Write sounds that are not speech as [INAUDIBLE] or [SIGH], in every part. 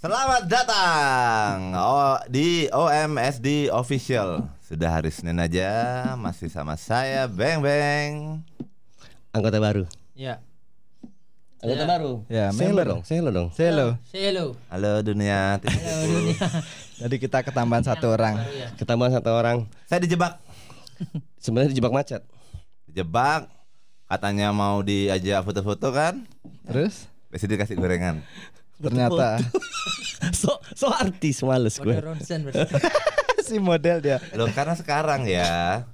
Selamat datang oh, di OMSD Official. Sudah hari Senin aja masih sama saya Beng Beng. Anggota baru. Ya. Anggota baru. Ya, Say hello member. dong. Say hello dong. Say hello. Halo dunia. Halo dunia. [LAUGHS] Jadi kita ketambahan satu orang. Baru ya. Ketambahan satu orang. Saya dijebak. Sebenarnya dijebak macet. Dijebak. Katanya mau diajak foto-foto kan? Terus Besok dikasih gorengan. ternyata [LAUGHS] so so artis males gue. [LAUGHS] si model dia. Loh karena sekarang ya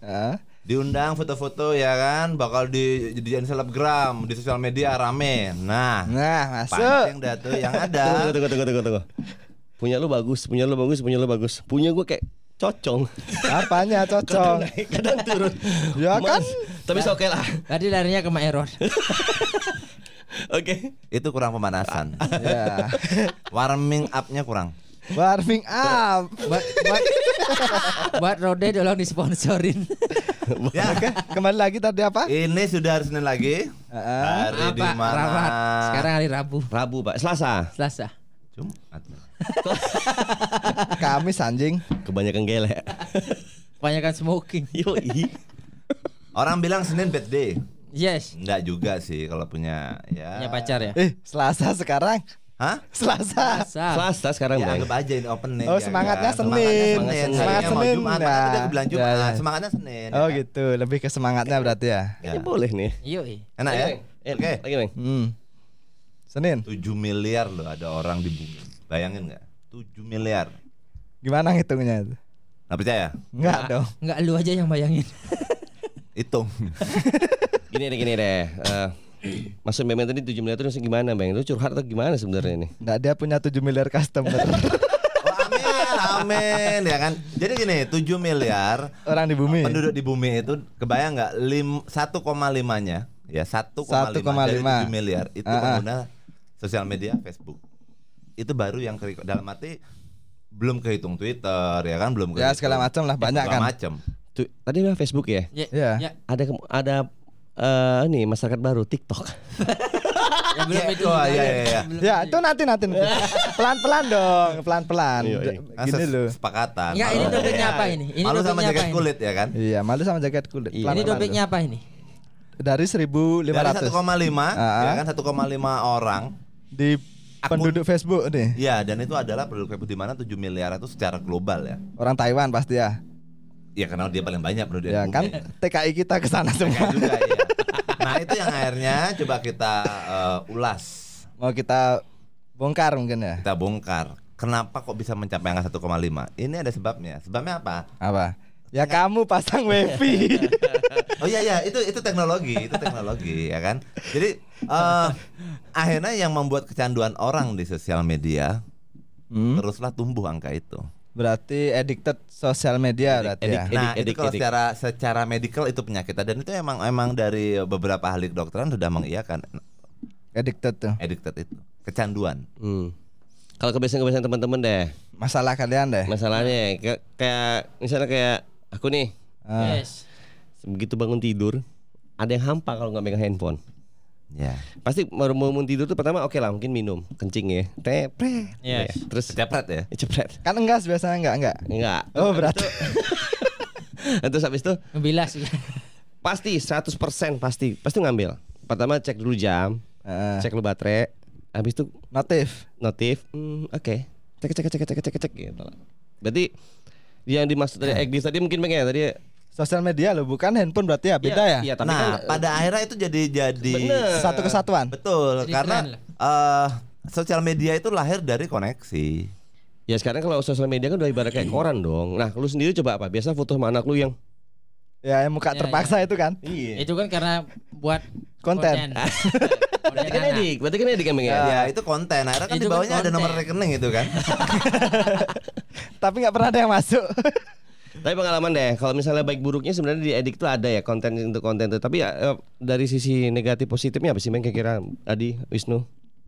diundang foto-foto ya kan bakal di dijadiin selebgram di sosial media rame. Nah, Nah, masuk. pancing dah tuh yang [LAUGHS] Tunggu, ada. tunggu, tunggu, tunggu, tunggu. Punya lu bagus, punya lu bagus, punya lu bagus. Punya gue kayak cocong. Apanya cocok? naik, kadang turun. [LAUGHS] Ya kan? Mas, Tapi oke lah. Tadi larinya ke Maeron. [LAUGHS] Oke. Itu kurang pemanasan. Ya. Warming up-nya kurang. Warming up. buat buat buat Rode tolong disponsorin. Ya, Oke, kembali lagi tadi apa? ini sudah hari Senin lagi. Ah, Hari di Apa? mana? Rapat. Sekarang hari Rabu, Rabu, Pak. Selasa. Selasa. Jumat. Kamis anjing. Kebanyakan gele. [LAUGHS] Kebanyakan smoking. Yoi. Orang bilang Senin bad day. Yes. Enggak juga sih kalau punya ya. Punya pacar ya. Eh, Selasa sekarang. Hah? Selasa. Selasa. Selasa sekarang, Ya Bang. anggap aja ini opening. Oh, ya semangatnya kan? Senin. Semangatnya Senin. Semangat Senin. Jumat, Ya. udah bilang Jumat. Ya, ya. Semangatnya Senin. Oh ya. gitu, lebih ke semangatnya berarti ya. Ya. Ini boleh nih. Yoi. Enak ya? Oke. Lagi, Bang. Hmm. Senin. 7 miliar loh ada orang di bumi. Bayangin nggak? 7 miliar. Gimana ngitungnya itu? Nggak percaya? Enggak dong. Enggak lu aja yang bayangin. [LAUGHS] Hitung. [LAUGHS] Gini deh, gini deh. Eh, Maksud Bang tadi 7 miliar itu gimana, Bang? Itu curhat atau gimana sebenarnya ini? Enggak dia punya 7 miliar customer. [LAUGHS] Oh, amin, amin ya kan. Jadi gini, 7 miliar Orang di bumi. penduduk di bumi itu kebayang nggak lim 1,5-nya ya 1,5 dari 7 miliar itu Ah, ah. pengguna sosial media Facebook. Itu baru yang ke, dalam arti belum kehitung Twitter ya kan belum Ya, segala macam lah, banyak segala kan. macam. Tadi bilang Facebook ya? Ya. Iya. Ya. Ada ada eh ini masyarakat baru TikTok. [LAUGHS] Ya, belum Ya, itu. oh, iya, ya. iya, iya. Belum Ya, itu. nanti nanti nanti. Pelan-pelan dong, pelan-pelan. Iya, iya. Nah, Gini loh. Sepakatan. Enggak, ini topiknya apa ini? Ini Malu sama topiknya jaket apa ini? kulit ya kan? Iya, malu sama jaket kulit. Iya. Ini topiknya apa ini? Dari 1500 Dari 1,5 Ah, ya ah. kan 1,5 orang. di Akun- penduduk Facebook nih. Ya, dan itu adalah penduduk Facebook di mana 7 miliar itu secara global ya. Orang Taiwan pasti ya. Ya karena dia paling banyak penduduk Ya kan. TKI kita ke sana semua. Juga iya. [LAUGHS] Nah, itu yang akhirnya coba kita eh, ulas. Mau kita bongkar mungkin ya. Kita bongkar. Kenapa kok bisa mencapai angka 1,5? Ini ada sebabnya. Sebabnya apa? Apa? Ya kamu pasang wifi. [LAUGHS] Oh iya iya, itu itu teknologi, itu teknologi ya kan. Jadi eh akhirnya yang membuat kecanduan orang di sosial media Hmm? teruslah tumbuh angka itu. Berarti addicted sosial media berarti ya. Edik- Nah, edik- itu kalau edik. secara secara medikal itu penyakit dan itu emang emang dari beberapa ahli kedokteran sudah mengiyakan Addicted tuh. addicted itu, kecanduan. Hmm. Kalau kebiasaan-kebiasaan teman-teman deh, Masalah kalian deh. masalahnya kayak, kayak misalnya kayak aku nih, Ah. Yes. begitu bangun tidur, ada yang hampa kalau nggak megang handphone. Ya. Pasti baru mau bangun tidur tuh pertama oke lah mungkin minum kencing ya, tepret, Yes. Ya, terus Cepet ya. cepret, Kan enggak biasanya enggak enggak. enggak. Oh berarti. [LAUGHS] terus habis itu Ngebilas. pasti 100% pasti pasti ngambil. Pertama cek dulu jam, Heeh. cek dulu baterai, habis itu Notif. notif, hmm, oke, cek cek cek cek cek cek cek gitu. lah. Berarti yang dimaksud dari Egdi tadi mungkin pengen ya tadi Sosial media loh, bukan handphone berarti ya beda ya. Iya, tapi nah, kan pada akhirnya itu jadi jadi Bener. Satu kesatuan. betul Jadi karena eh sosial media itu lahir dari koneksi. Ya sekarang kalau sosial media kan udah ibarat kayak koran dong. Nah, lu sendiri coba apa? Biasa foto sama anak lu yang Ya, yang muka Ya, terpaksa itu kan. Iya. Itu kan karena buat Konten. [LAUGHS] Berarti kan edik, berarti kan edik yang pengen. Ya, itu konten. Akhirnya kan Itu di kan bawahnya ada nomor konten. rekening itu kan. [LAUGHS] Tapi nggak pernah ada yang masuk. [LAUGHS] Tapi pengalaman deh, kalau misalnya baik buruknya sebenarnya di edik tuh ada ya konten untuk konten tuh. Tapi ya eh, dari sisi negatif positifnya apa sih Bang kira-kira Adi, Wisnu?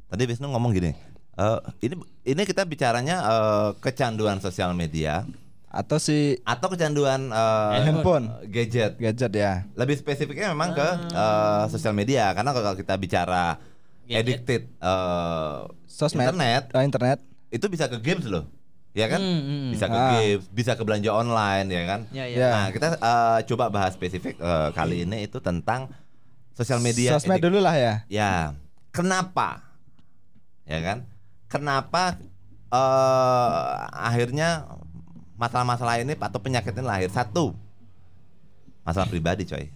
Tadi Wisnu ngomong gini. eh, ini ini kita bicaranya eh, kecanduan sosial media Atau si atau kecanduan eh, Handphone. gadget. gadget ya. Lebih spesifiknya memang ke eh, sosial media karena kalau kita bicara Gadget. addicted eh, Sosmed. internet Oh, internet. itu bisa ke games loh. Ya kan? Hmm, hmm. Bisa ke Ah. games, bisa ke belanja online ya kan? Ya, ya. Ya. Nah, kita eh, coba bahas spesifik eh, kali ini itu tentang sosial media Sosmed dulu lah ya. Ya, kenapa? Ya kan? Kenapa eh akhirnya masalah-masalah ini atau penyakit ini lahir? Satu, masalah pribadi, coy.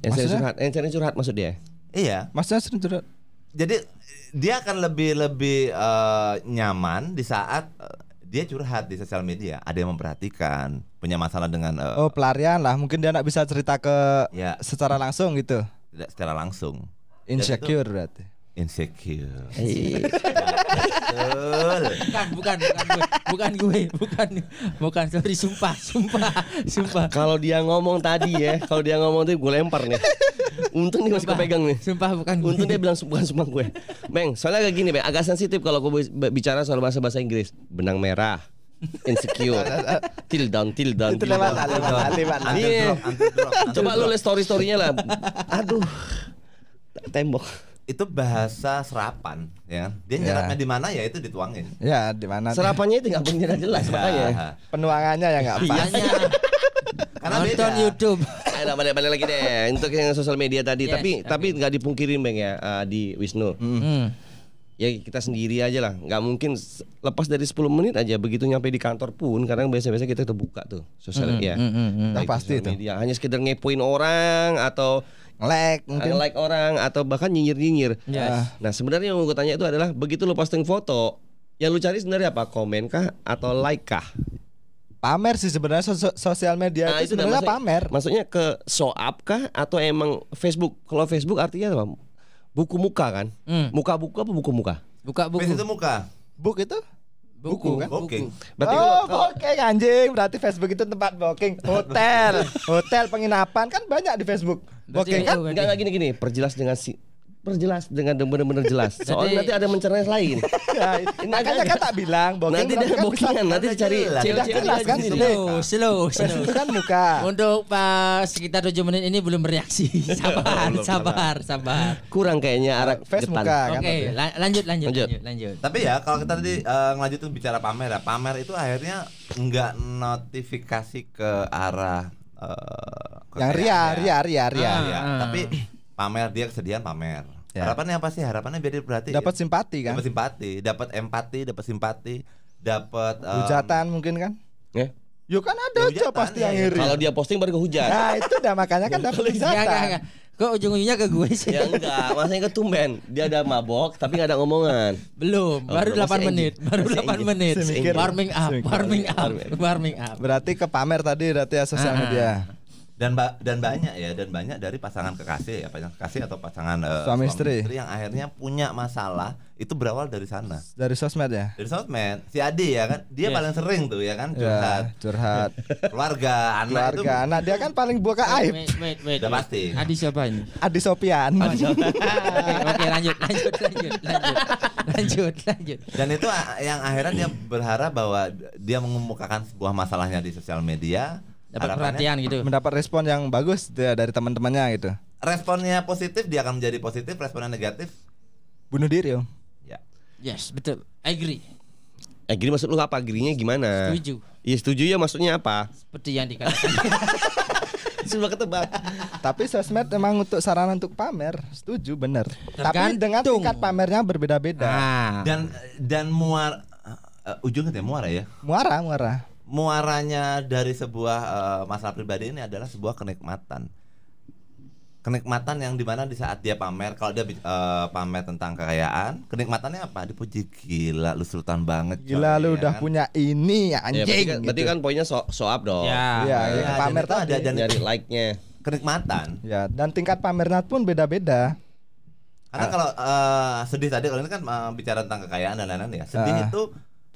Yang sering curhat, yang sering curhat maksud dia. Iya, Maksudnya sering curhat. jadi dia akan lebih lebih eh, nyaman di saat eh, dia curhat di sosial media. Ada yang memperhatikan, punya masalah dengan eh, Oh, pelarian lah. Mungkin dia nggak bisa cerita ke ya secara langsung gitu. tidak secara langsung. Insecure berarti. Insecure. Betul. Bukan, bukan, bukan gue, bukan gue, bukan, bukan. Sorry, sumpah, sumpah, sumpah. Kalau dia ngomong tadi ya, kalau dia ngomong tuh gue lempar nih. Untung dia masih Sumpah. kepegang nih. Sumpah bukan gue. Untung dia bilang bukan sumpah gue. Bang, soalnya kayak gini, Bang. Agak sensitif kalau gue bi- bicara soal bahasa-bahasa Inggris. Benang merah. Insecure. till down, till down. Itu till lewat lewat lewat Coba lu lihat story-storynya lah. Aduh. Tembok. Itu bahasa serapan ya kan dia Ya. nyerapnya di mana ya itu dituangin Ya, di mana? Serapannya itu nggak punya jelas makanya. Ya. Penuangannya ya nggak pas. Makanya karena nonton beda. YouTube. [LAUGHS] Ayo balik balik lagi deh untuk yang sosial media tadi. Yes, tapi tapi nggak dipungkirin bang ya eh, di Wisnu. Hmm. Ya kita sendiri aja lah. Nggak mungkin lepas dari 10 menit aja begitu nyampe di kantor pun. Kadang biasa-biasa kita terbuka tuh sosial media. hmm, hmm, hmm. Nah, pasti itu. media. Hanya sekedar ngepoin orang atau Like mungkin. like orang atau bahkan nyinyir-nyinyir. Yes. Nah sebenarnya yang gue tanya itu adalah begitu lu posting foto, yang lu cari sebenarnya apa? Komen kah atau like kah? Pamer sih sebenarnya sos- sosial media Nah, itu sebenarnya maksudnya- pamer. Maksudnya ke show up kah atau emang Facebook? Kalau Facebook artinya apa? Buku muka kan? Hmm. Muka buku apa buku muka? Buka buku. Face itu muka Book itu? Buku kan? booking Berarti oh, kalau- kalau- booking anjing. Berarti Facebook itu tempat booking. Hotel, [LAUGHS] hotel penginapan kan banyak di Facebook. Berarti Booking kan? enggak enggak gini gini, perjelas dengan si perjelas dengan benar-benar jelas. Soalnya nanti ada mencerna lain. Ya, [LAUGHS] makanya kan tak bilang booking nanti dia kan bookingan, nanti dicari jelas. cewek-cewek Udah jelas kan? sini. Slow, slow, slow. Kan muka. Untuk pas sekitar 7 menit ini belum bereaksi. [LAUGHS] Sabar, sabar, sabar. Kurang kayaknya arah Face depan. muka Oke, kan. la- lanjut, lanjut, Lanjut. lanjut, tapi ya kalau kita tadi eh, ngelanjutin bicara pamer ya pamer itu akhirnya nggak notifikasi ke arah eh, Yang ria, kekayaan ria, ria, ria. ya. Ah. Ya, tapi pamer dia kesedihan pamer Ya. harapannya apa sih harapannya biar dia perhati Dapat simpati kan? dapat simpati dapat empati dapat simpati dapat em, Hujatan mungkin kan? Ya. Yo kan ada Ya, aja pasti ya, yang ya. iri. Kalau dia posting baru kehujan. Nah itu dah makanya kan dapat Enggak, enggak, hujatan. Enggak. Kok ujung-ujungnya ke gue sih? ya enggak, maksudnya ketumben. Dia ada mabok tapi nggak ada ngomongan. Belum, Oh, baru belum, 8 masih menit, engine. baru Masih 8 engine. menit. Warming up, warming up, Warming. up. Berarti ke pamer tadi berarti ya sosial Ah. media. Dan ba- dan banyak ya dan banyak dari pasangan kekasih ya pasangan kekasih atau pasangan eh, Suami istri. yang akhirnya punya masalah itu berawal dari sana Dari sosmed ya. dari sosmed si Adi ya kan dia Yes. paling sering tuh ya kan Ya, curhat curhat. [LAUGHS] keluarga anak Keluarga, itu anak dia kan paling buka aib. Wait, wait, wait. Udah pasti. Adi siapa ini? Adi Sopian. Oke, [LAUGHS] [LAUGHS] oke, lanjut, lanjut, lanjut, lanjut, lanjut, lanjut. dan itu yang akhirnya dia berharap bahwa dia mengemukakan sebuah masalahnya di sosial media Dapat harapannya perhatian gitu. Mendapat respon yang bagus dari teman-temannya gitu. responnya positif dia akan menjadi positif responnya negatif Bunuh diri om. ya Yes, betul. I agree. Eh gini maksud lu apa? Girinya gimana? Setuju. Iya setuju ya maksudnya apa? Seperti yang dikatakan. [LAUGHS] Sudah ketebak. Tapi sosmed memang untuk sarana untuk pamer, setuju bener. Tapi dengan Tergantung. tingkat pamernya berbeda-beda. ah. dan dan muar eh, ujungnya ya muara ya Muara, muara. Muaranya dari sebuah eh, masalah pribadi ini adalah sebuah kenikmatan kenikmatan yang di mana di saat dia pamer kalau dia eh, pamer tentang kekayaan kenikmatannya apa dipuji gila lu sultan banget coy," Gila lu ya udah kan? punya ini ya Ya, anjing. berarti, kan, berarti gitu. kan poinnya so, so up dong. Ya. Iya, Ya, ya, dan pamer itu ada tadi. dan Nyari like-nya. kenikmatan Ya, dan tingkat pamernya pun beda-beda. karena kalau eh, sedih tadi kalau ini kan eh, bicara tentang kekayaan dan lain-lain ya sedih Ah. itu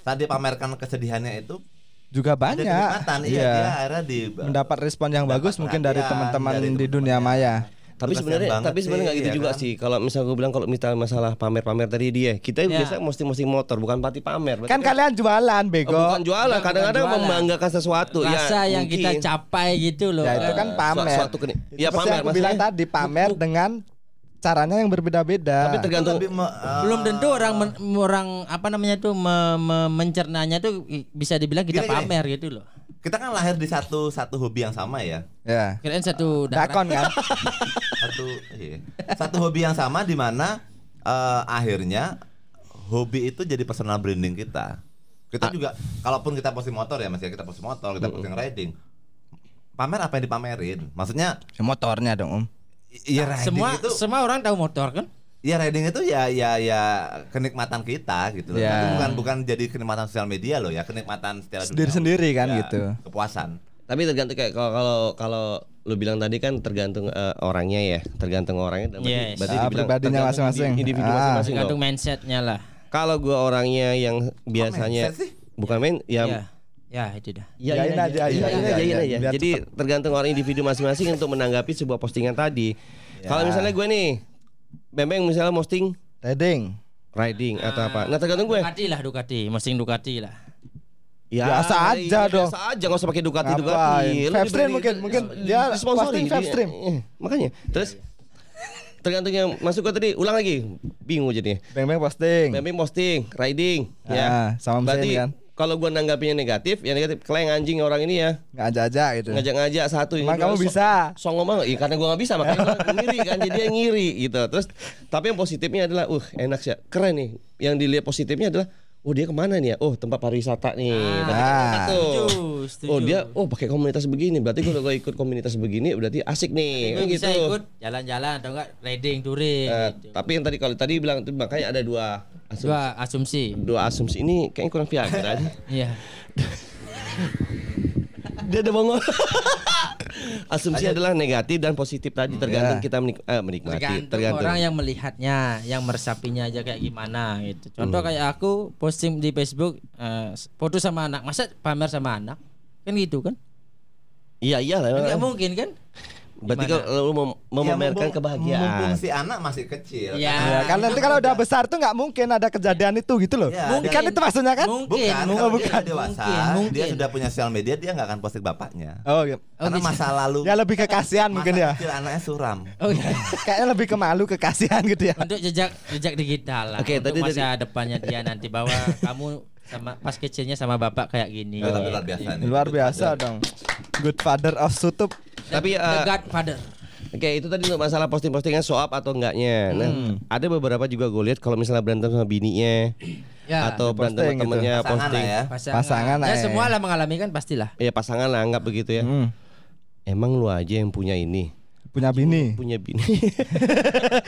saat dia pamerkan kesedihannya itu Juga ada banyak. kenikmatan iya, Iya. dia akhirnya di Mendapat respon yang Mendapat bagus mungkin dari teman-teman dari di dunia maya. Tapi sebenarnya tapi sebenarnya nggak gitu ya juga kan? sih. Kalau misalnya gue bilang kalau misalnya masalah pamer-pamer tadi dia, kita Ya. biasa posting-posting motor bukan pati pamer. Berarti Kan kalian jualan Oh, bego. bukan jualan, Bukan kadang-kadang membanggakan sesuatu. Rasa ya, yang kita mungkin. capai gitu loh. Ya itu kan Su- pamer. suatu keni- ya, pamer, yang aku bilang maksudnya- tadi pamer dengan caranya yang berbeda-beda. Tapi tergantung Lebih me- eh, belum tentu orang men- orang apa namanya tuh me- me- mencernanya tuh bisa dibilang kita Gini, gini. pamer gitu loh. kita kan lahir di satu satu hobi yang sama ya. ya. Kirain satu darah. Dakon kan. [LAUGHS] Satu iya. satu hobi yang sama di mana eh, akhirnya hobi itu jadi personal branding kita. Kita juga kalaupun kita posting motor ya, Mas ya kita posting motor, kita posting riding. Pamer apa yang dipamerin? Maksudnya Ya, Motornya dong om. Iya riding Semua itu semua orang tahu motor kan? ya riding itu ya ya ya kenikmatan kita gitu loh. Ya. Itu bukan bukan jadi kenikmatan sosial media loh ya, kenikmatan secara Sendiri-sendiri kan Ya, gitu. Kepuasan. Tapi tergantung kayak kalau kalau kalau lu bilang tadi kan tergantung eh, orangnya ya, tergantung orangnya. Berarti, Yes. berarti Ah, dibilang pribadinya tergantung masing-masing. indi- Individu Ah. masing-masing. Tergantung dong. mindsetnya lah. Kalau gua orangnya yang biasanya sih? bukan main ya Ya, ya itu dah. Ya, ya, aja, ya, yain ya, aja, ya, ya, yain. ya. Biar Jadi tergantung orang individu masing-masing untuk menanggapi sebuah postingan tadi. Kalau misalnya gue nih, Bembeng misalnya posting Riding. riding atau apa. Nah tergantung gue. Ducati lah Ducati, mesin Ducati lah. Ya, Biasa aja dong. Biasa aja nggak usah pakai Ducati Ngapain? Ducati. Lu Vape stream diberi- mungkin- mungkin dia disponsori, posting vape dia- stream. eh, makanya. Terus tergantung yang masuk ke tadi, ulang lagi. Bingung jadinya. Beng-beng posting. Bembeng posting riding Ah, ya. sama Berarti kan. Kalau gua nanggapinya negatif, ya negatif. Keleng anjing orang ini ya. Ngajak-ngajak gitu. ngajak-ngajak satu ini Emang kamu so- bisa? songong banget iya karena gua nggak bisa makanya gua [LAUGHS] ngiri kan jadi dia ngiri gitu terus tapi yang positifnya adalah uh enak sih keren nih yang dilihat positifnya adalah oh dia ke mana nih ya oh tempat pariwisata nih Berarti Ah. tuh. Setuju, setuju. oh dia oh pakai komunitas begini berarti kalau gua ikut komunitas begini berarti asik nih Gue kan bisa gitu ikut jalan-jalan atau enggak riding touring Eh, gitu. tapi yang tadi kalau tadi bilang itu makanya ada dua asumsi, Dua asumsi. dua asumsi ini kayaknya kurang Viagra. [LAUGHS] Iya. dia ada bongol [LAUGHS] [LAUGHS] asumsi adalah negatif dan positif tadi tergantung Ya. kita menik- eh, menikmati Tergantung, tergantung orang yang melihatnya, yang meresapinya aja kayak gimana gitu. Contoh kayak aku posting di Facebook eh, foto sama anak, masa pamer sama anak? Kan gitu kan? iya iya lah Enggak mungkin kan? Berarti kalau lu mem- memamerkan mumpung- kebahagiaan Mumpung si anak masih kecil. Ya. Ya, kan nanti kalau udah besar tuh nggak mungkin ada kejadian itu gitu loh. Ya, Mungkin. Kan itu maksudnya kan? Mungkin, Bukan, mungkin, kalau dia udah dewasa, mungkin, mungkin. dia sudah punya sosial media, dia nggak akan posting bapaknya. Oh, gitu. Karena gitu. masa lalu Ya lebih ke kasihan mungkin ya. kecil anaknya suram. Oh iya. Kayaknya lebih ke malu ke kasihan gitu ya. Untuk jejak jejak digital lah. Oke, Untuk tadi masa depannya dia nanti bahwa [LAUGHS] kamu sama pas kecilnya sama bapak kayak gini. Ya, tapi luar biasa nih. Luar biasa dong. Good father of Sutup. Tapi The eh, Godfather. Oke itu tadi untuk masalah posting-postingan soap atau enggaknya. Nah, Hmm. ada beberapa juga gue lihat kalau misalnya berantem sama bininya Ya. atau berantem sama gitu. temennya Pasangan posting. lah ya. Pasangan, Pasangan, ya semua lah mengalami kan pastilah. Ya pasangan lah anggap begitu ya. Hmm. Emang lu aja yang punya ini, Punya bini. punya bini. [LAUGHS]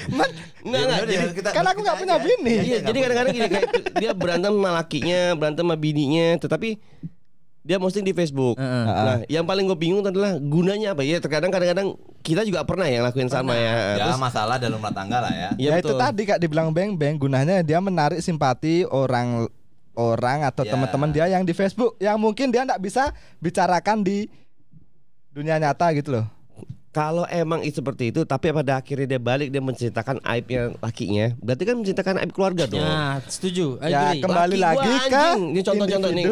Man, Enggak enggak. Ya, Jadi, kita- kan aku nggak punya aja. bini. Iya, Iya, nggak jadi kadang-kadang gini kayak dia berantem sama lakinya, berantem sama bininya, tetapi dia posting di Facebook. Heeh. Nah, yang paling gue bingung adalah gunanya apa ya? Terkadang kadang-kadang kita juga pernah ya ngelakuin sama ya. Ya Terus, masalah dalam rumah tangga lah ya. ya, Ya, itu tadi Kak dibilang beng-beng gunanya dia menarik simpati orang orang atau Ya. teman-teman dia yang di Facebook yang mungkin dia nggak bisa bicarakan di dunia nyata gitu loh. Kalau emang itu seperti itu, tapi pada akhirnya dia balik dia menceritakan aibnya lakinya, berarti kan menceritakan aib keluarga dong. Ya, setuju. I Ya, agree. kembali Laki lagi ke anjing. Ini contoh-contoh nih.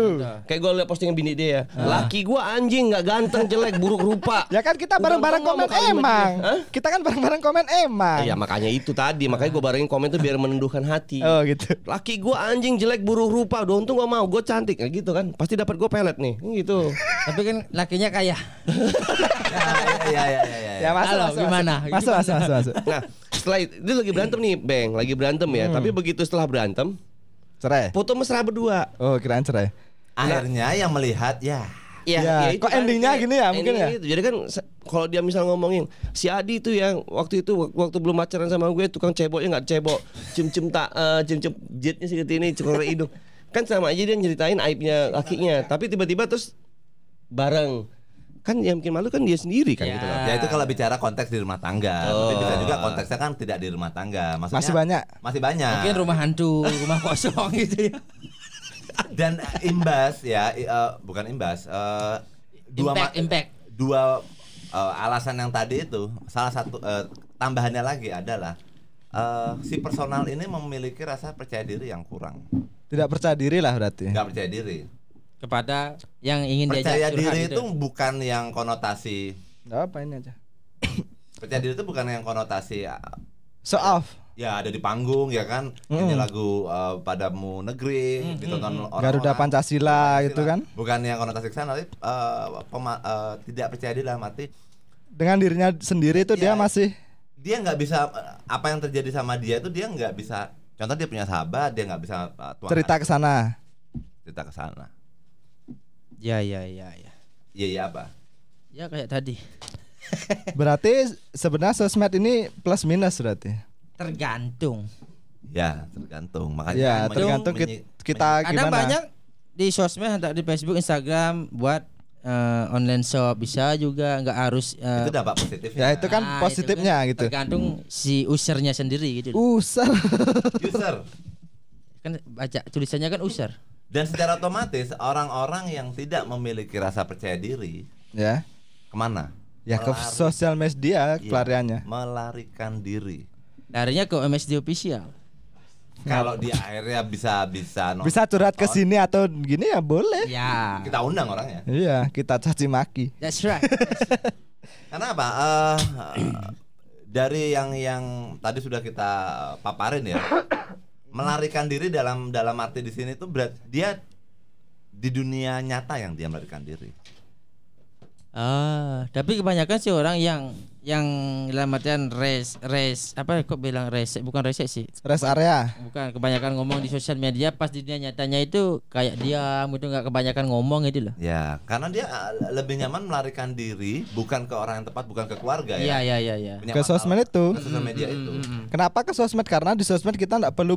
Kayak gue liat postingan bini dia ya. Laki gua anjing nggak ganteng, jelek, buruk rupa. Ya kan kita bareng-bareng komen emang. Kita kan bareng-bareng komen emang. Ya makanya itu tadi, makanya gue barengin komen tuh biar menenduhkan hati. Oh gitu. Laki gua anjing jelek buruk rupa, udah untung gua mau, gua cantik, Kayak gitu kan. Pasti dapat gua pelet nih, gitu. Tapi kan lakinya kaya. [LAUGHS] Ya ya ya ya. Ya masuk, Halo, masuk, gimana? Masuk, masuk, masuk, masuk, masuk. [LAUGHS] Nah, setelah itu, dia lagi berantem nih, Beng, lagi berantem ya. Tapi begitu setelah berantem, Cerai. foto mesra berdua. Oh, kirain cerai. Akhirnya yang melihat ya Ya, kok endingnya gini ya, mungkin ya? gitu. Jadi kan kalau dia misal ngomongin si Adi itu yang waktu itu wak- waktu belum pacaran sama gue tukang ceboknya nggak cebok, cium-cium tak eh, cium-cium jetnya seperti ini, cukur hidung. Kan sama aja dia nyeritain aibnya lakinya, tapi tiba-tiba terus bareng. Kan yang bikin malu kan dia sendiri kan Ya. gitu loh. Ya itu kalau bicara konteks di rumah tangga. Oh. Tapi bisa juga konteksnya kan tidak di rumah tangga. Maksudnya Masih banyak. Masih banyak. Mungkin rumah hantu, rumah kosong [LAUGHS] gitu ya. Dan eh, imbas ya, eh, bukan imbas. eh, dua Impact, impact. Dua eh, alasan yang tadi itu salah satu eh, tambahannya lagi adalah eh, si personal ini memiliki rasa percaya diri yang kurang, Tidak percaya diri lah berarti. nggak percaya diri. Kepada yang ingin Percaya diajak curhat diri gitu. itu bukan yang konotasi Nggak apa ini aja. [COUGHS] percaya diri itu bukan yang konotasi So off. ya ada di panggung ya kan ini lagu eh, padamu negeri ditonton orang Garuda Pancasila gitu kan. bukan yang konotasi ke sana tapi eh, pema- eh, tidak percaya diri dalam arti Dengan dirinya sendiri itu dia Iya. masih dia nggak bisa apa yang terjadi sama dia itu dia nggak bisa contoh dia punya sahabat dia nggak bisa tuangkan cerita ke sana. cerita ke sana Ya ya ya ya. iya iya apa Ya kayak tadi. [LAUGHS] Berarti sebenarnya sosmed ini plus minus berarti. Tergantung. ya tergantung makanya Ya, kan tergantung menyi- kit- kita Kadang gimana. banyak di sosmed entah di Facebook, Instagram buat eh, online shop bisa juga nggak harus eh, itu dampak positif Ya itu kan ah, positifnya kan gitu. Tergantung si usernya sendiri gitu. Usar. user Kan baca tulisannya kan user. Dan secara otomatis orang-orang yang tidak memiliki rasa percaya diri ya. ke mana Ya ke Melari- sosial media Iya, pelariannya. melarikan diri Larinya ke MSD official. kalau di akhirnya bisa bisa nonton, Bisa curhat ke sini atau gini ya boleh. Ya. kita undang orangnya Iya, kita caci maki. That's right. [LAUGHS] karena apa Eh, dari yang yang tadi sudah kita paparin ya melarikan diri dalam dalam arti di sini tuh berat dia di dunia nyata yang dia melarikan diri. Ah, tapi kebanyakan sih orang yang yang dalam artian res res apa kok bilang res bukan rese sih. Rest area. Bukan kebanyakan ngomong di sosial media pas di dunia nyatanya itu kayak diam itu nggak kebanyakan ngomong gitu loh. ya karena dia eh, lebih nyaman melarikan diri bukan ke orang yang tepat bukan ke keluarga Iya ya iya iya iya. Punya Ke sosmed itu. ke sosial media itu Kenapa ke sosmed? Karena di sosmed kita nggak perlu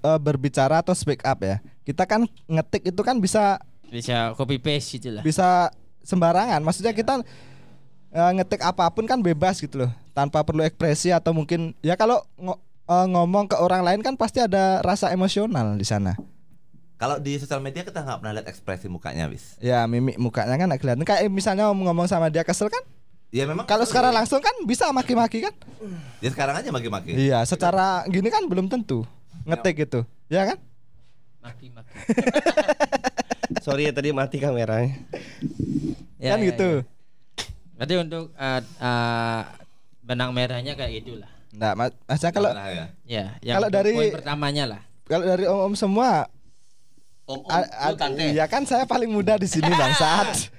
eh, berbicara atau speak up ya. Kita kan ngetik itu kan bisa Bisa copy paste gitu lah. bisa sembarangan. Maksudnya kita eh, ngetik apa pun kan bebas gitu loh, tanpa perlu ekspresi atau mungkin ya kalau ngo- eh, ngomong ke orang lain kan pasti ada rasa emosional di sana. kalau di sosial media kita nggak pernah lihat ekspresi mukanya wis Ya mimik mukanya kan nggak kelihatan. Kayak misalnya om ngomong sama dia kesel kan? ya memang Kalau sekarang langsung kan bisa maki-maki kan? ya sekarang aja maki-maki Iya, secara gini kan belum tentu ngetik gitu, ya kan? Maki maki. [LAUGHS] Sorry ya tadi mati kameranya. Ya, kan ya, gitu. ya. Berarti untuk eh, eh, benang merahnya kayak gitulah. Nggak, mas, maksudnya kalau ya. Ya, yang Kalau dari- poin pertamanya lah. kalau dari om-om semua Om, om, a- a- lu tante. Iya kan saya paling muda di sini bang [LAUGHS] saat.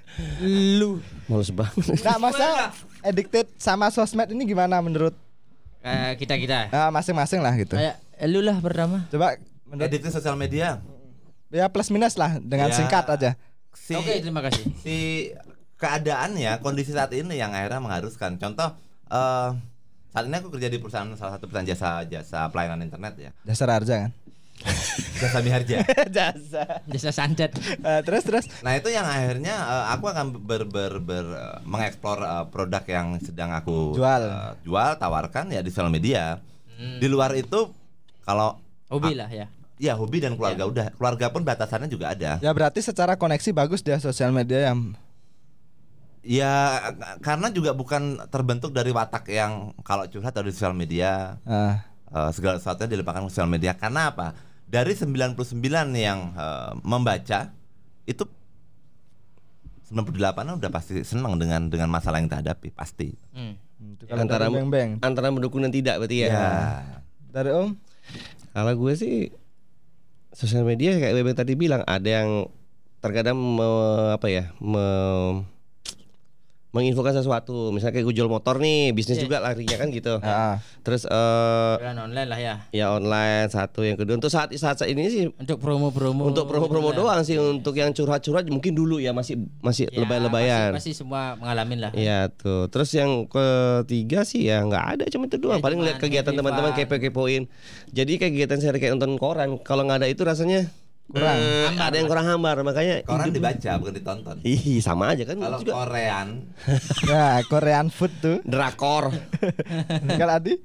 Lu Males banget. Nah masa addicted sama sosmed ini gimana menurut kayak kita kita. ah, masing-masing lah gitu. Kayak lu lah pertama. Coba menurut ke sosial media ya plus minus lah dengan Ya. singkat aja. si Oke, terima kasih. si keadaannya kondisi saat ini yang akhirnya mengharuskan contoh eh saat ini aku kerja di perusahaan salah satu perusahaan jasa jasa pelayanan internet ya Dasar harja kan. [LAUGHS] jasa miharja [LAUGHS] Jasa. Jasa santet. Eh, terus terus. nah itu yang akhirnya eh, aku akan ber ber, ber mengeksplor eh, produk yang sedang aku Jual. eh, jual tawarkan ya di sosial media di luar itu kalau Hobi lah ya. ya hobi dan keluarga udah keluarga pun batasannya juga ada Ya berarti secara koneksi bagus dia sosial media yang ya karena juga bukan terbentuk dari watak yang kalau curhat dari sosial media ah, Eh, segala sesuatunya dilimpahkan ke sosial media karena apa? Dari 99 yang eh, membaca itu 98 udah pasti senang dengan dengan masalah yang kita hadapi pasti. Hmm. itu kalau antara Beng Beng. antara mendukung dan tidak berarti ya. Ya. Dari Om Kalau gue sih sosial media kayak Bebek tadi bilang ada yang terkadang me- apa ya me- menginfokan sesuatu misalnya kayak gue jual motor nih bisnis Iya. juga larinya kan gitu [LAUGHS] Ah, terus eh Jualan online lah ya. ya online satu yang kedua untuk saat saat, saat ini sih Untuk promo-promo. untuk promo-promo lah. doang sih untuk yang curhat-curhat mungkin dulu ya masih masih Ya, lebay-lebayan Pasti, pasti semua mengalami lah. Iya tuh. Terus yang ketiga sih ya nggak ada cuma itu doang. Ya, Paling lihat kegiatan teman-teman kepo-kepoin. Jadi kegiatan saya kayak nonton koran. Kalau nggak ada itu rasanya Kurang. eh, ada yang kurang hambar. Makanya Koran hidup- dibaca bukan ditonton. Ih sama aja kan Kalau juga Korean [LAUGHS] ya Korean food tuh. drakor. [LAUGHS] Kalau Adi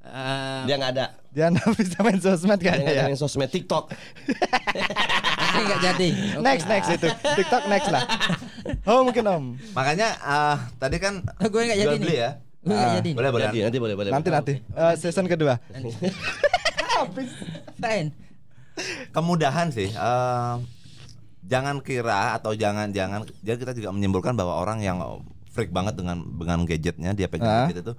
Eh, Dia nggak ada. dia nggak bisa main sosmed Dia kan ada ya. yang sosmed TikTok. [LAUGHS] Nanti nggak jadi. Oke. Next next itu TikTok next lah. Oh mungkin Om. makanya ah, tadi kan Gue nggak jadi beli nih. ya. Nggak Ah. jadi. Boleh, boleh. Nanti, nanti boleh, boleh. Nanti nanti Eh, season kedua. Fine. Kemudahan sih. eh, jangan kira atau jangan jangan jadi kita juga menyimpulkan bahwa orang yang freak banget dengan dengan gadgetnya dia pegang Ah. gadget itu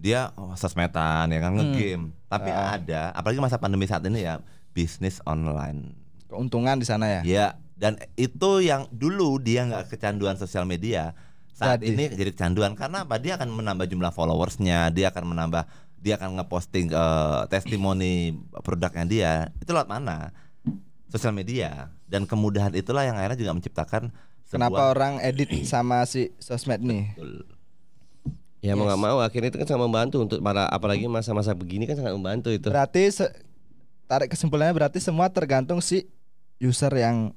dia oh, sosmedan ya kan ngegame. Tapi ada apalagi masa pandemi saat ini ya bisnis online. Keuntungan di sana ya. Ya, dan itu yang dulu dia nggak kecanduan sosial media, saat Jadi. ini jadi kecanduan karena apa? Dia akan menambah jumlah followersnya, dia akan menambah, dia akan ngeposting eh, testimoni produknya dia. Itu lewat mana? Sosial media. Dan kemudahan itulah yang akhirnya juga menciptakan Kenapa sebuah orang edit [CLEARS THROAT] sama si sosmed nih? Ya mau nggak mau akhirnya itu kan sangat membantu untuk para apalagi masa-masa begini kan sangat membantu itu. Berarti se- tarik kesimpulannya berarti semua tergantung si user yang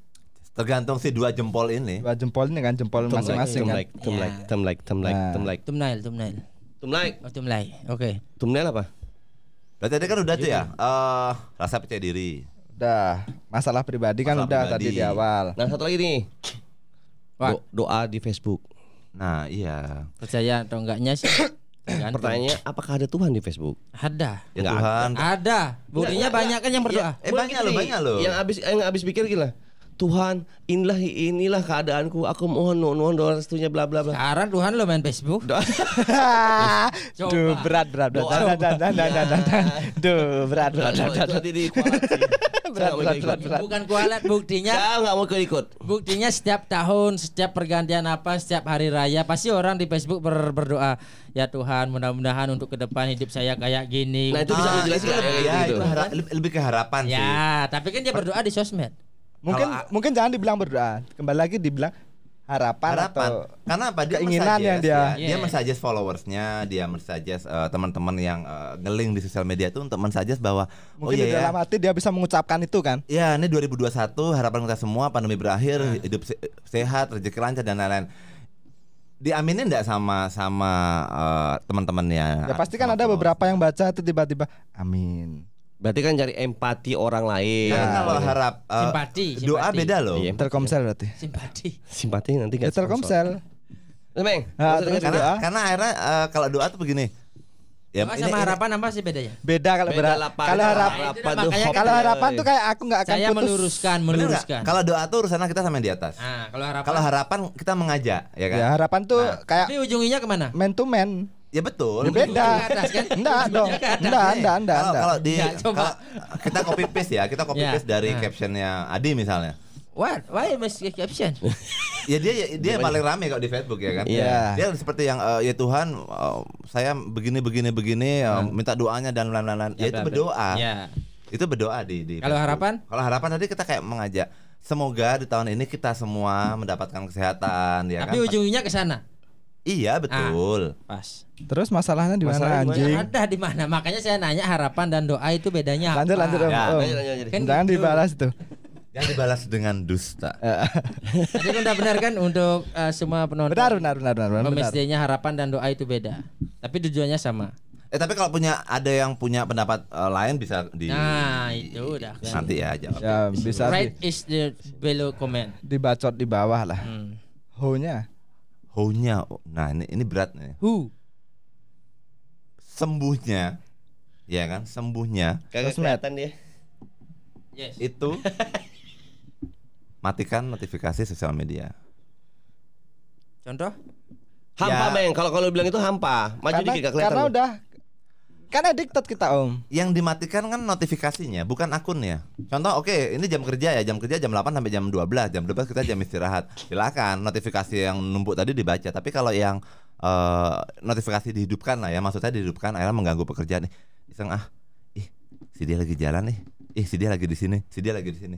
tergantung si dua jempol ini. dua jempol ini kan jempol Thumb like, masing-masing thumb kan. like, thumb like, thumb like, thumb like, Nah. thumb like. Thumbnail, thumbnail. Like. Oh, thumbnail. Oke. Thumbnail apa? Berarti tadi kan udah tuh ya, eh rasa percaya diri. Udah, masalah pribadi kan Masalah udah pribadi. tadi di awal. Nah satu lagi nih. Do- doa di Facebook. Nah, iya. Percaya atau enggaknya sih? [COUGHS] Tergantung. Pertanyaannya apakah ada Tuhan di Facebook? Ada. Ya Tuhan. Ada. Buktinya banyak kan yang berdoa. Eh banyak loh, banyak loh. Yang abis yang abis pikir gila. Tuhan, inilah inilah keadaanku. Aku mohon mohon doa restunya bla bla bla. Sekarang Tuhan lo main Facebook. [LAUGHS] Coba. Duh, berat berat berat. Dan, dan, dan, dan, dan, dan, dan. Duh, berat berat berat. berat. [LAUGHS] Berat, mau berat, ikut. berat, berat. Bukan kualat buktinya. Saya nggak mau ikut. Buktinya setiap tahun, setiap pergantian apa, setiap hari raya pasti orang di Facebook ber- berdoa, ya Tuhan, mudah-mudahan untuk ke depan hidup saya kayak gini. Nah, itu bisa Ah, kayak ya, gitu? itu lebih, lebih ke harapan sih. Ya, tapi kan dia berdoa di sosmed. Mungkin Kalau- mungkin jangan dibilang berdoa. Kembali lagi dibilang harapan, harapan atau karena apa dia keinginan yang dia- ya, dia Yeah. mensuggest followersnya dia mensuggest eh, teman-teman yang eh, ngeling di sosial media itu untuk mensuggest bahwa oh mungkin iya di ya dalam hati dia bisa mengucapkan itu kan. ya ini 2021 harapan kita semua pandemi berakhir hidup se- sehat rezeki lancar dan lain-lain diaminin enggak sama sama eh, teman-temannya Ya pasti kan ada beberapa yang baca itu tiba-tiba amin. Berarti kan cari empati orang lain. Karena Ya. kalau harap eh, Simpati, doa simpati. beda loh Iya. Telkomsel berarti. Simpati. Simpati nanti Ya, nggak Telkomsel. Meng, Ah, karena doa. karena akhirnya eh, kalau doa tuh begini ya Doa ini- sama ini- harapan apa sih bedanya? Beda kalau Beda berat. lapan. Kalau harapan makanya tuh kalau harapan tuh kayak aku nggak akan Saya putus. meluruskan, meluruskan. kalau doa tuh urusan kita sama yang di atas Nah, kalau harapan. kalau harapan kita mengajak ya kan Ya harapan tuh Nah. kayak tapi ujungnya ke mana? man to man. Ya betul. Ya beda. atas, kan? Enggak dong. Enggak, enggak, enggak, Kalau enggak. kalau di Ya, coba. kalau kita copy paste ya, kita copy Ya. paste dari Nah. captionnya Adi misalnya. What? Why must caption? [LAUGHS] Ya dia dia paling rame kalau di Facebook ya kan. Iya. Dia seperti yang eh, ya Tuhan eh, saya begini begini begini eh, minta doanya dan lain-lain. Ya itu berdoa. Ya. Itu berdoa di di Kalau harapan? Kalau harapan tadi kita kayak mengajak semoga di tahun ini kita semua mendapatkan kesehatan ya Tapi kan. ujungnya ke sana. Iya betul. Pas. Terus masalahnya di mana Masalahnya di mana? anjing? Ada di mana? Makanya saya nanya harapan dan doa itu bedanya Lanjut apa? lanjut Om. Ya, Om. lanjut, lanjut, lanjut. Kan Jangan gitu. dibalas tuh. [LAUGHS] Yang dibalas dengan dusta. [LAUGHS] Tadi kan udah benar kan untuk uh, semua penonton. Benar benar benar benar benar. benar. Harapan dan doa itu beda. Tapi tujuannya sama. Eh tapi kalau punya ada yang punya pendapat eh, lain bisa di Nah, itu udah kan. nanti ya jawab. Ya bisa Right di, is the below comment. dibacot di bawah lah. Hmm. Ho-nya. How-nya, oh, nah ini ini berat nih. Who? Sembuhnya, ya kan? Sembuhnya Kagak kelihatan dia. Yes. itu [LAUGHS] matikan notifikasi sosial media. Contoh? Hampa Ya. meng, kalau kalau bilang itu hampa, maju Karena, dikit gak kelihatan. karena lu. udah kan addicted kita Om. Yang dimatikan kan notifikasinya, bukan akunnya. Contoh, oke, ini jam kerja ya, jam kerja jam 8 sampai jam 12, jam 12 kita jam istirahat. Silakan notifikasi yang numpuk tadi dibaca. Tapi kalau yang eh, notifikasi dihidupkan lah ya, maksudnya dihidupkan, akhirnya mengganggu pekerjaan nih. Iseng ah, ih, si dia lagi jalan nih, ih si dia lagi di sini, si dia lagi di sini.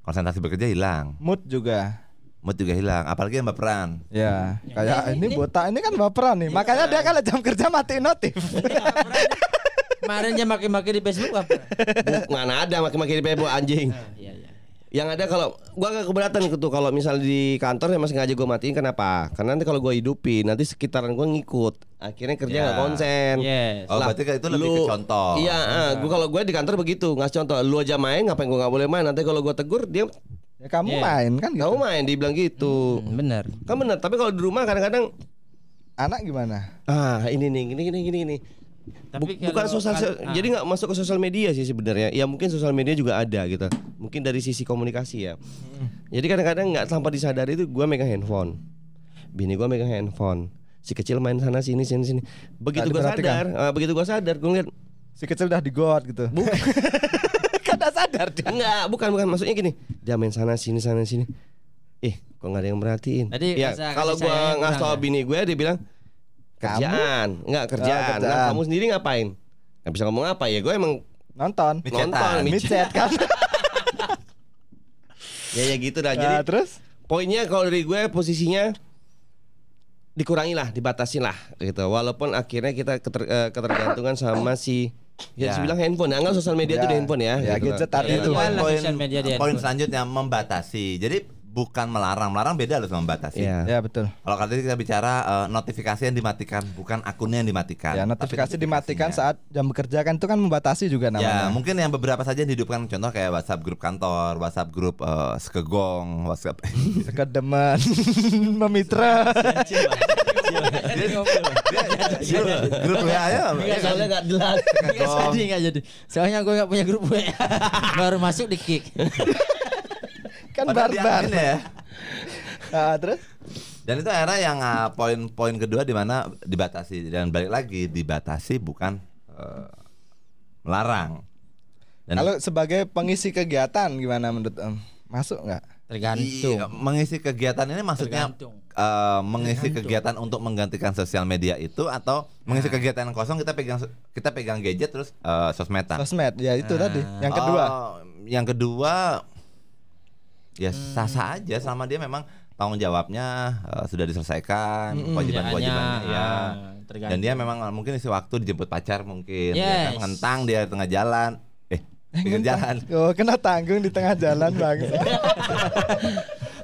Konsentrasi bekerja hilang, Mood juga. Mood juga hilang, apalagi yang baperan. Ya, kayak ini- ini botak ini kan baperan nih. Makanya dia kalau jam kerja matiin notif. Kemarin dia maki-maki di Facebook apa? Mana ada maki-maki di Facebook anjing. Ah, iya iya. Yang ada kalau gua agak keberatan gitu kalau misal di kantor ya masih sengaja gua matiin kenapa? Karena nanti kalau gua hidupin nanti sekitaran gua ngikut. Akhirnya kerja nggak konsen. Yes. Oh, Lah, berarti itu lebih ke contoh. Iya, ah, gua kalau gue di kantor begitu ngasih contoh. Lu aja main, ngapain gua nggak boleh main? Nanti kalau gua tegur dia ya kamu Iya. main kan gitu. kamu main, dibilang gitu. Hmm, benar. Kan bener. Tapi kalau di rumah kadang-kadang anak gimana? Ah, ini nih, gini gini gini gini. Tapi Bu- bukan sosial kan- ah. jadi nggak masuk ke sosial media sih sebenarnya. Ya mungkin sosial media juga ada gitu. Mungkin dari sisi komunikasi ya. Jadi kadang-kadang nggak tanpa disadari itu gue megang handphone. Bini gue megang handphone. Si kecil main sana sini sini sini. Begitu gue sadar, ah, begitu gue sadar gue ngeliat Si kecil udah di got gitu. [LAUGHS] kan udah sadar dia. Enggak, bukan bukan maksudnya gini. Dia main sana sini sana sini. Eh, kok nggak ada yang merhatiin? Tadi ya, kalau gua ngasih tau ya? bini gue dia bilang kerjaan, enggak kerjaan. Nah, kerjaan. kamu sendiri ngapain? Nggak bisa ngomong apa ya? Gue emang Nonton. Micetan. nonton, Micet kan. [LAUGHS] ya ya gitu dah. Nah, Jadi terus poinnya kalau dari gue posisinya dikurangi lah, dibatasin lah gitu. Walaupun akhirnya kita keter- eh, ketergantungan sama si ya, Ya. bilang handphone. Anggap sosial media Ya. itu di handphone ya. Ya, gitu. gadget tadi Ya, itu. poin poin sosial media di poin handphone. selanjutnya membatasi. Jadi bukan melarang, melarang beda loh sama membatasi. Iya. Ya betul. Kalau tadi kita bicara eh, notifikasi yang dimatikan, bukan akunnya yang dimatikan. Ya tapi notifikasi dimatikan saat jam bekerja kan itu kan membatasi juga Ya namanya. mungkin yang beberapa saja yang dihidupkan contoh kayak WhatsApp grup kantor, WhatsApp grup eh, sekegong, WhatsApp [LAUGHS] Sekedeman [LAUGHS] memitra. Grup WA ya. Enggak, soalnya enggak jelas. Enggak jadi, enggak jadi. Soalnya gue enggak punya grup WA. Baru masuk di kick. kan barbar. ya. Nah, terus Dan itu era yang ah, poin-poin kedua di mana dibatasi dan balik lagi dibatasi bukan eh, melarang. Dan kalau sebagai pengisi kegiatan gimana menurut Om? Masuk nggak? Tergantung. Iya, mengisi kegiatan ini maksudnya Tergantung. eh, mengisi kegiatan untuk menggantikan sosial media itu atau mengisi kegiatan yang kosong kita pegang kita pegang gadget terus eh, sosmedan. Sosmed ya itu tadi. Yang kedua. Oh, yang kedua ya sah-sah aja selama dia memang tanggung jawabnya eh, sudah diselesaikan, kewajiban-kewajibannya Kerjaannya, ya. ah, tergantung. Dan dia memang mungkin isi waktu dijemput pacar mungkin, ya kan Yes. ngentang dia di tengah jalan. Di tengah jalan. Oh, kena tanggung di tengah jalan bang. [LAUGHS]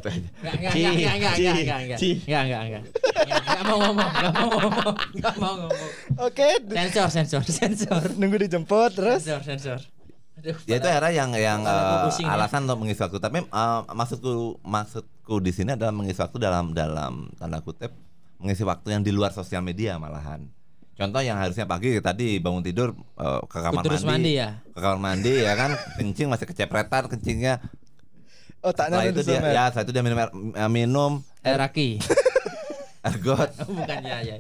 Enggak, enggak, enggak, enggak, enggak, enggak, enggak, enggak, enggak, enggak, mau ngomong, enggak mau ngomong, enggak mau ngomong. Oke, Sensor, sensor, sensor, nunggu dijemput terus. sensor, sensor. Aduh, Ya itu era yang yang ya. alasan untuk mengisi waktu. Tapi eh, maksudku maksudku di sini adalah mengisi waktu dalam dalam tanda kutip mengisi waktu yang di luar sosial media malahan. Contoh yang harusnya pagi tadi bangun tidur eh, ke kamar Terus mandi, mandi ya? ke kamar mandi ya kan kencing masih kecepretan kencingnya. Otaknya Setelah itu di dia ya setelah itu dia minum air- eh, minum Eh, Raki. ergot Bukan ya, ya.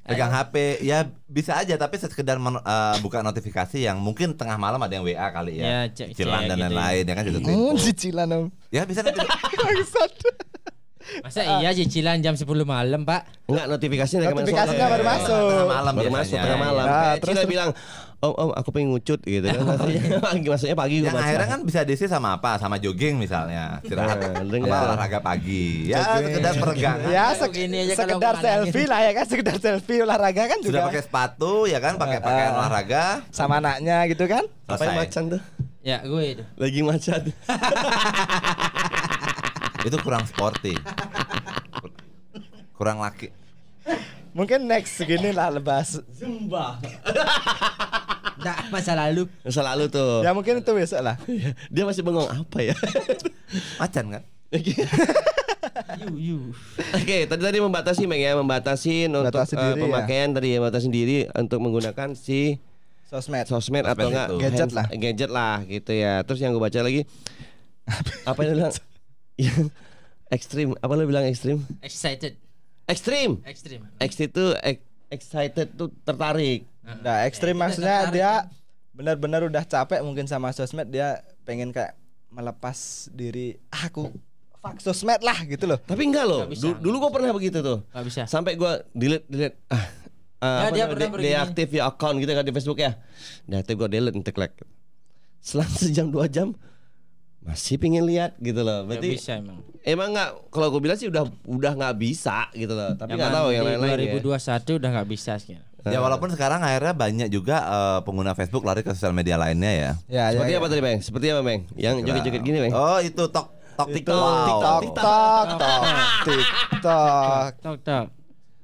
pegang HP ya bisa aja tapi sekedar men- eh, buka notifikasi yang mungkin tengah malam ada yang WA kali ya, Ya, cek- cicilan cek dan gitu ya. lain-lain ya kan juga Oh, cicilan om. ya bisa nanti [LAUGHS] Masa iya cicilan jam 10 malam, Pak? Enggak notifikasinya dari Notifikasinya baru Tengah masuk. malam baru masuk tengah malam. Nah, terus- Cila bilang, "Om, om, aku pengen ngucut" gitu kan. [LAUGHS] Maksudnya pagi, maksudnya pagi gua Yang akhirnya kan bisa diisi sama apa? Sama jogging misalnya. Istirahat Nah, sama dengar. olahraga pagi. Ya, sekedar peregangan. Ya, sek- aja kalau sekedar selfie lah ya kan, sekedar selfie olahraga kan Sudah juga pakai sepatu ya kan, pakai pakaian Ah. olahraga. sama anaknya gitu kan. Apa yang macan tuh? Ya, gue itu. Lagi macan. [LAUGHS] Itu kurang sporty. Kurang laki. Mungkin next segini lah lebas. Zumba. Nah, [LAUGHS] masa lalu. Masa lalu tuh. Ya mungkin itu besok lah. Dia masih bengong apa ya? Macan kan? Yu, [LAUGHS] yu. Oke, tadi tadi membatasi Meng ya, membatasi untuk Membatasi eh, diri, ya. pemakaian tadi ya, membatasi diri untuk menggunakan si Sosmed. sosmed atau enggak. Gadget lah. gadget lah gitu ya. Terus yang gue baca lagi apa yang bilang? [LAUGHS] [LAUGHS] Yang ekstrim, apa lu bilang ekstrim? Excited. Ekstrim. Ekstrim. X itu ex- excited tuh tertarik. Nah, ekstrim Ya, maksudnya tertarik dia benar-benar udah capek mungkin sama sosmed dia pengen kayak melepas diri "Ah, aku fuck sosmed lah gitu loh. Tapi enggak loh. Bisa. Du- dulu gue pernah begitu tuh. Nggak bisa. Sampai gue delete delete ah Ya, ah, apa dia pernah de- deaktif ya account gitu kan di Facebook ya. Deaktif gue delete entek like. Selang sejam dua jam masih pingin lihat gitu loh. Berarti bisa emang. emang nggak kalau gue bilang sih udah udah nggak bisa gitu loh. Tapi nggak tahu yang lain-lain ya. 2021 udah nggak bisa sekarang. Ya walaupun sekarang akhirnya banyak juga eh, pengguna Facebook lari ke sosial media lainnya ya. Ya, Seperti ya, apa tadi bang? Seperti apa bang? Yang joget-joget gini bang? Oh, itu tok tok TikTok. TikTok, TikTok, TikTok. Tok tok.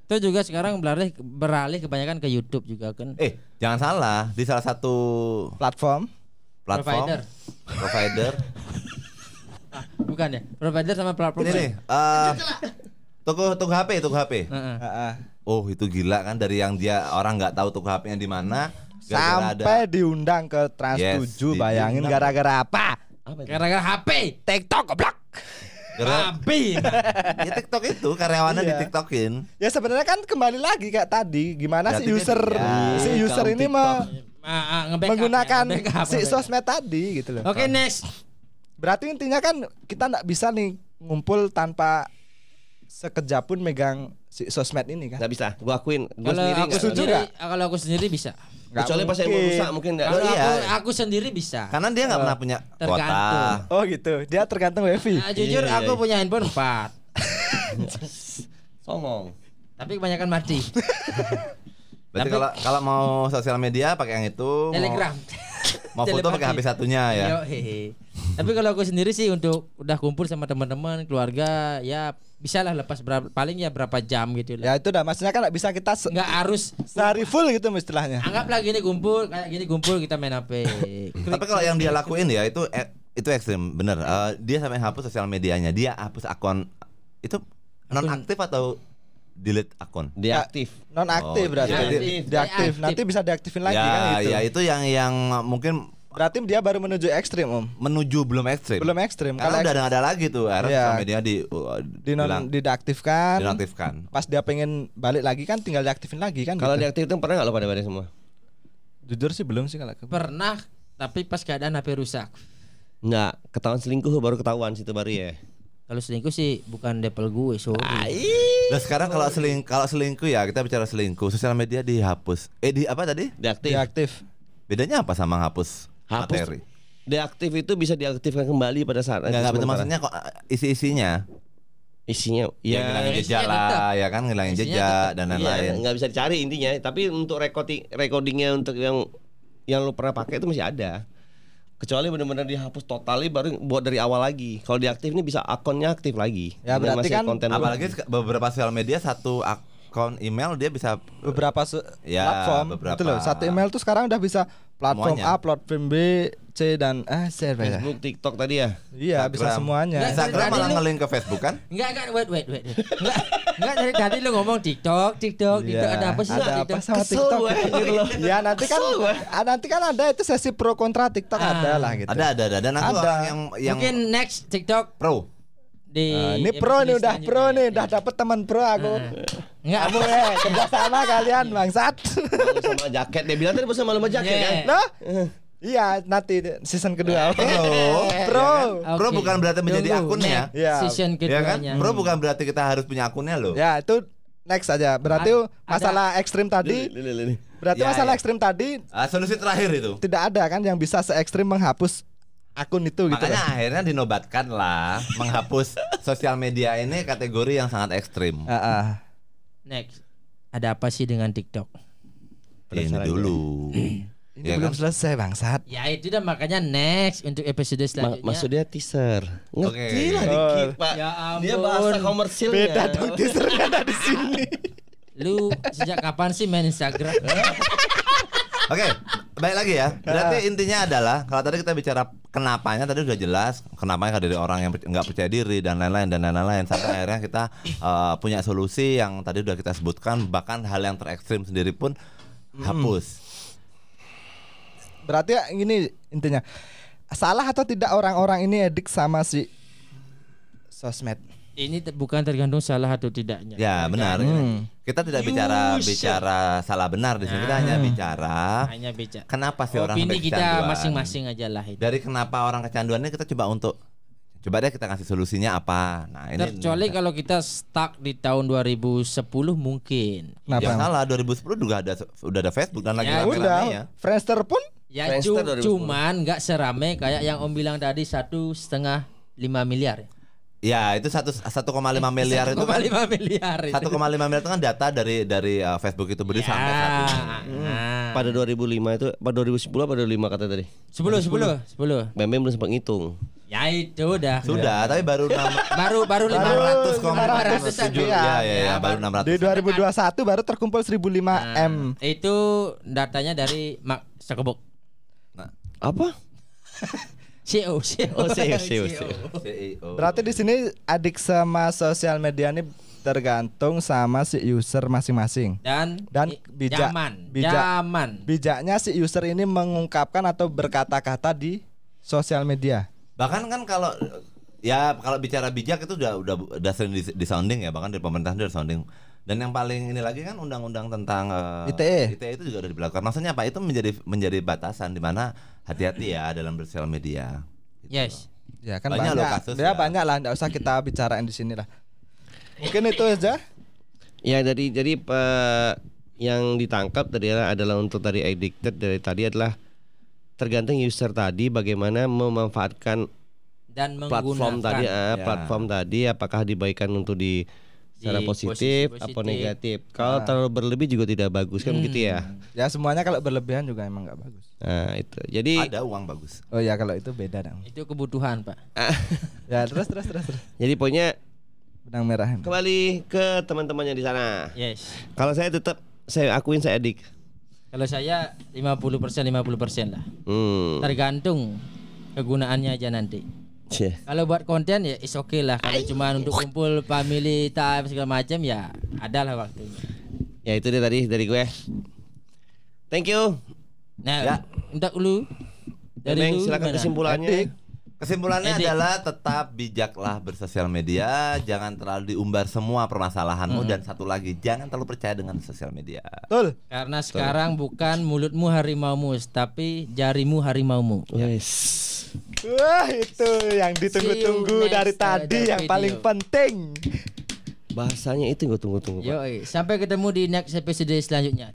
Itu juga sekarang beralih beralih kebanyakan ke YouTube juga kan. Eh, jangan salah, di salah satu Platform. Platform Provider. provider. Ah, bukan ya? Provider sama platform. Ini nih, eh toko toko HP, toko HP. Heeh. Heeh. oh itu gila kan dari yang dia orang nggak tahu tuh HP-nya di mana gara-gara ada Sampai diundang ke Trans Yes, 7 di- bayangin gara-gara apa? Gara-gara HP. TikTok goblok. Babi. [LAUGHS] ya TikTok itu karyawannya Iya. di TikTokin. Ya sebenarnya kan kembali lagi kayak tadi, gimana si Berarti user kan- si Ya, user ini TikTok. Ah, ah, nge-backup menggunakan ya, nge-backup, si nge-backup. sosmed tadi gitu loh. Oke, next. Berarti intinya kan kita nggak bisa nih ngumpul tanpa sekejap pun megang si sosmed ini kan. Nggak bisa, gua akuin. Gua Kalau sendiri aku sendiri, nggak? kalau aku sendiri bisa. Nggak Kecuali pas yang mau mungkin. rusak mungkin nggak. Kalau iya. aku aku sendiri bisa. Karena dia nggak pernah punya Tergantung. kuota. Oh gitu. Dia tergantung wifi. Nah, jujur iya, aku iya. punya handphone 4 [LAUGHS] Songong. Tapi kebanyakan mati. [LAUGHS] Berarti kalau kalau mau sosial media pakai yang itu, mau- Telegram. mau, foto pakai HP satunya ya. Yo, hehe. Tapi kalau aku sendiri sih untuk udah kumpul sama teman-teman, keluarga, ya bisa lah lepas berapa paling ya berapa jam gitu Ya lah. itu dah maksudnya kan nggak bisa kita Nggak harus sehari full gitu istilahnya. anggaplah gini kumpul kayak gini kumpul kita main HP. [LAUGHS] Tapi kalau yang dia lakuin ya itu eh, itu ekstrim, bener. Eh, dia sampai hapus sosial medianya, dia hapus akun itu non aktif atau delete akun. Deaktif. Non aktif Oh, berarti. iya. Deaktif. Deaktif. Nanti bisa diaktifin lagi ya, kan gitu. ya itu yang yang mungkin Berarti dia baru menuju ekstrim om. menuju belum ekstrim. Belum ekstrim. Karena Kalau udah nggak ada lagi tuh, akhirnya Iya. sosial media di uh, di non bilang diaktifkan. dinonaktifkan. Pas dia pengen balik lagi kan tinggal diaktifin lagi kan. Kalau gitu. deaktif pernah nggak lo pada pada semua? jujur sih belum sih kalau. Pernah tapi pas keadaan HP rusak. Nggak, ketahuan selingkuh baru ketahuan situ baru ya. Kalau selingkuh sih bukan depel gue, sorry. Nah sekarang kalau seling kalau selingkuh ya kita bicara selingkuh, sosial media dihapus. Eh di apa tadi? Deaktif. Diaktif. Bedanya apa sama hapus, Hapus materi? Deaktif itu bisa diaktifkan kembali pada saat Enggak enggak maksudnya kok isi-isinya. isinya Ya, ya, ngilangin isinya jejak tetap. lah, ya kan ngilangin Isinya jejak tetap. dan iya, lain-lain. nggak bisa dicari intinya. Tapi untuk recording recordingnya untuk yang yang lo pernah pakai itu masih ada. Kecuali benar-benar dihapus totali baru buat dari awal lagi. Kalau diaktif ini bisa akunnya aktif lagi. Ya, berarti masih kan konten. Apalagi sek- beberapa sosial media satu akun email dia bisa beberapa se- Ya, platform beberapa. itu loh satu email tuh sekarang udah bisa platform Semuanya. A, platform B, C dan ah apa ya? Facebook, TikTok tadi ya. Iya bisa Instagram. semuanya. Nggak, Instagram malah ngelink ke Facebook kan? Enggak, enggak, wait, wait, wait. Enggak, enggak dari tadi lu ngomong TikTok, TikTok, Iya, TikTok ada apa sih? Ada TikTok? apa sama Kesel TikTok? gue, gitu loh. Ya nanti kan ah, nanti kan ada itu sesi pro kontra TikTok Ah. ada lah gitu. Ada ada ada dan aku Ada. orang yang yang Mungkin next TikTok pro. di Nah, ini pro nih udah pro nih udah dapet teman pro aku. Enggak, Kamu eh kerja sama kalian bangsat. Sama jaket dia bilang tadi bersama sama jaket Yeah. kan. Loh? Iya nanti season kedua oke. Pro. Pro. Pro Oke. bukan berarti menjadi Tunggu, akunnya. Ya. Season Ya kan? keduanya. Pro bukan berarti kita harus punya akunnya loh. Ya itu next aja. Berarti Ada- masalah ekstrim tadi. Lili, lili, lili. Berarti Ya, masalah ya. ekstrim tadi Ah, solusi terakhir itu. tidak ada kan yang bisa se ekstrim menghapus akun itu gitu. Makanya loh. akhirnya dinobatkan lah menghapus sosial media ini kategori yang sangat ekstrim. Ah, ah. Next. Ada apa sih dengan TikTok? Ini dulu. Ini Ya belum kan? selesai bangsat. Ya itu dah makanya next untuk episode Ma- selanjutnya. maksudnya teaser. Ngerti Oke. lah dikit, Oh. Pak. Ya Dia ampun. bahasa komersilnya. Beda dong teasernya ada di sini. Lu sejak kapan sih main Instagram? [LAUGHS] Oke, baik lagi ya. Berarti intinya adalah kalau tadi kita bicara kenapanya tadi udah jelas, kenapanya dari orang yang nggak percaya diri dan lain-lain dan lain-lain sampai akhirnya kita eh, punya solusi yang tadi udah kita sebutkan bahkan hal yang terekstrim sendiri pun hapus. Berarti ya ini intinya salah atau tidak orang-orang ini edik sama si sosmed. Ini te- bukan tergantung salah atau tidaknya. Ya benar. Hmm. Kita tidak bicara Yusha. bicara salah benar di sini. Kita hanya bicara Hanya bicara. kenapa sih orang Opini sampai kita kecanduan. masing-masing aja lah itu. Dari kenapa orang kecanduan ini kita coba untuk coba deh kita kasih solusinya apa. Nah ini Kecuali kalau kita stuck di tahun 2010 mungkin. Ya Kenapa? salah 2010 juga ada udah ada Facebook dan lagi Ya, rame-ramenya. udah, Friendster pun Ya cu- 2010. cuman nggak serame kayak yang Om bilang tadi satu setengah lima miliar. Ya itu satu 1,5 [LAUGHS] miliar itu kan 1,5 miliar itu. 1,5 miliar itu kan data dari dari uh, Facebook itu berdiri sampai saat ini. Nah. Pada 2005 itu, pada 2010 apa 2005 kata tadi? 10 10 10. Bem belum sempat ngitung. Ya itu udah. Sudah, tapi baru enam- [LAUGHS] Baru baru 500 500 tujuh. Ya, ya, ya, baru 600. di 2021 baru terkumpul 1005 M. Nah, Itu datanya dari Mak Sakobok. Apa? [LAUGHS] CEO, CEO. Oh, CEO, CEO, CEO. [LAUGHS] CEO. Berarti di sini adik sama sosial media ini tergantung sama si user masing-masing. Dan Dan bijak- zaman, bijak- zaman. Bijaknya si user ini mengungkapkan atau berkata-kata di sosial media. Bahkan kan kalau ya kalau bicara bijak itu udah udah udah sering di, di sounding ya bahkan dari pemerintah udah sounding. Dan yang paling ini lagi kan undang-undang tentang eh, ITE. ITE itu juga udah diberlakukan. Maksudnya apa? Itu menjadi menjadi batasan di mana hati-hati ya dalam bersosial media. Gitu Yes. Ya kan Banyak banyak, loh kasus ya, ya. banyak lah, nggak usah kita [CLEARS THROAT] bicarain di sini lah. Mungkin itu aja. Ya jadi jadi pe- yang ditangkap tadi adalah, adalah untuk tadi addicted dari tadi adalah tergantung user tadi bagaimana memanfaatkan Dan platform menggunakan. tadi ah, Ya. platform tadi apakah dibaikan untuk di secara positif, positif. negatif. Kalau terlalu berlebih juga tidak bagus kan begitu ya. Ya semuanya kalau berlebihan juga emang nggak bagus. Nah, itu. Jadi Ada uang bagus. Oh ya kalau itu beda dong. Itu kebutuhan, Pak. [LAUGHS] Ya terus terus terus. terus. jadi poinnya Benang merah. kembali ke teman-temannya di sana. Yes. Kalau saya tetap saya akuin saya adik. Kalau saya 50% 50% lah. Hmm. Tergantung kegunaannya aja nanti. Cie. Kalau buat konten ya is oke lah. Kalau cuma untuk kumpul family time segala macam ya adalah waktunya. Ya itu dia tadi dari gue. Thank you. Nah, Ya. minta dulu. Dari lu silakan gimana? kesimpulannya. Kesimpulannya Edik. adalah tetap bijaklah bersosial media, jangan terlalu diumbar semua permasalahanmu dan satu lagi jangan terlalu percaya dengan sosial media. Betul. Karena sekarang bukan mulutmu harimaumu, tapi jarimu harimaumu. Yes. Wah itu yang ditunggu-tunggu dari tadi yang paling video. penting. Bahasanya itu gue tunggu-tunggu. Pak. Yo, sampai ketemu di next episode selanjutnya.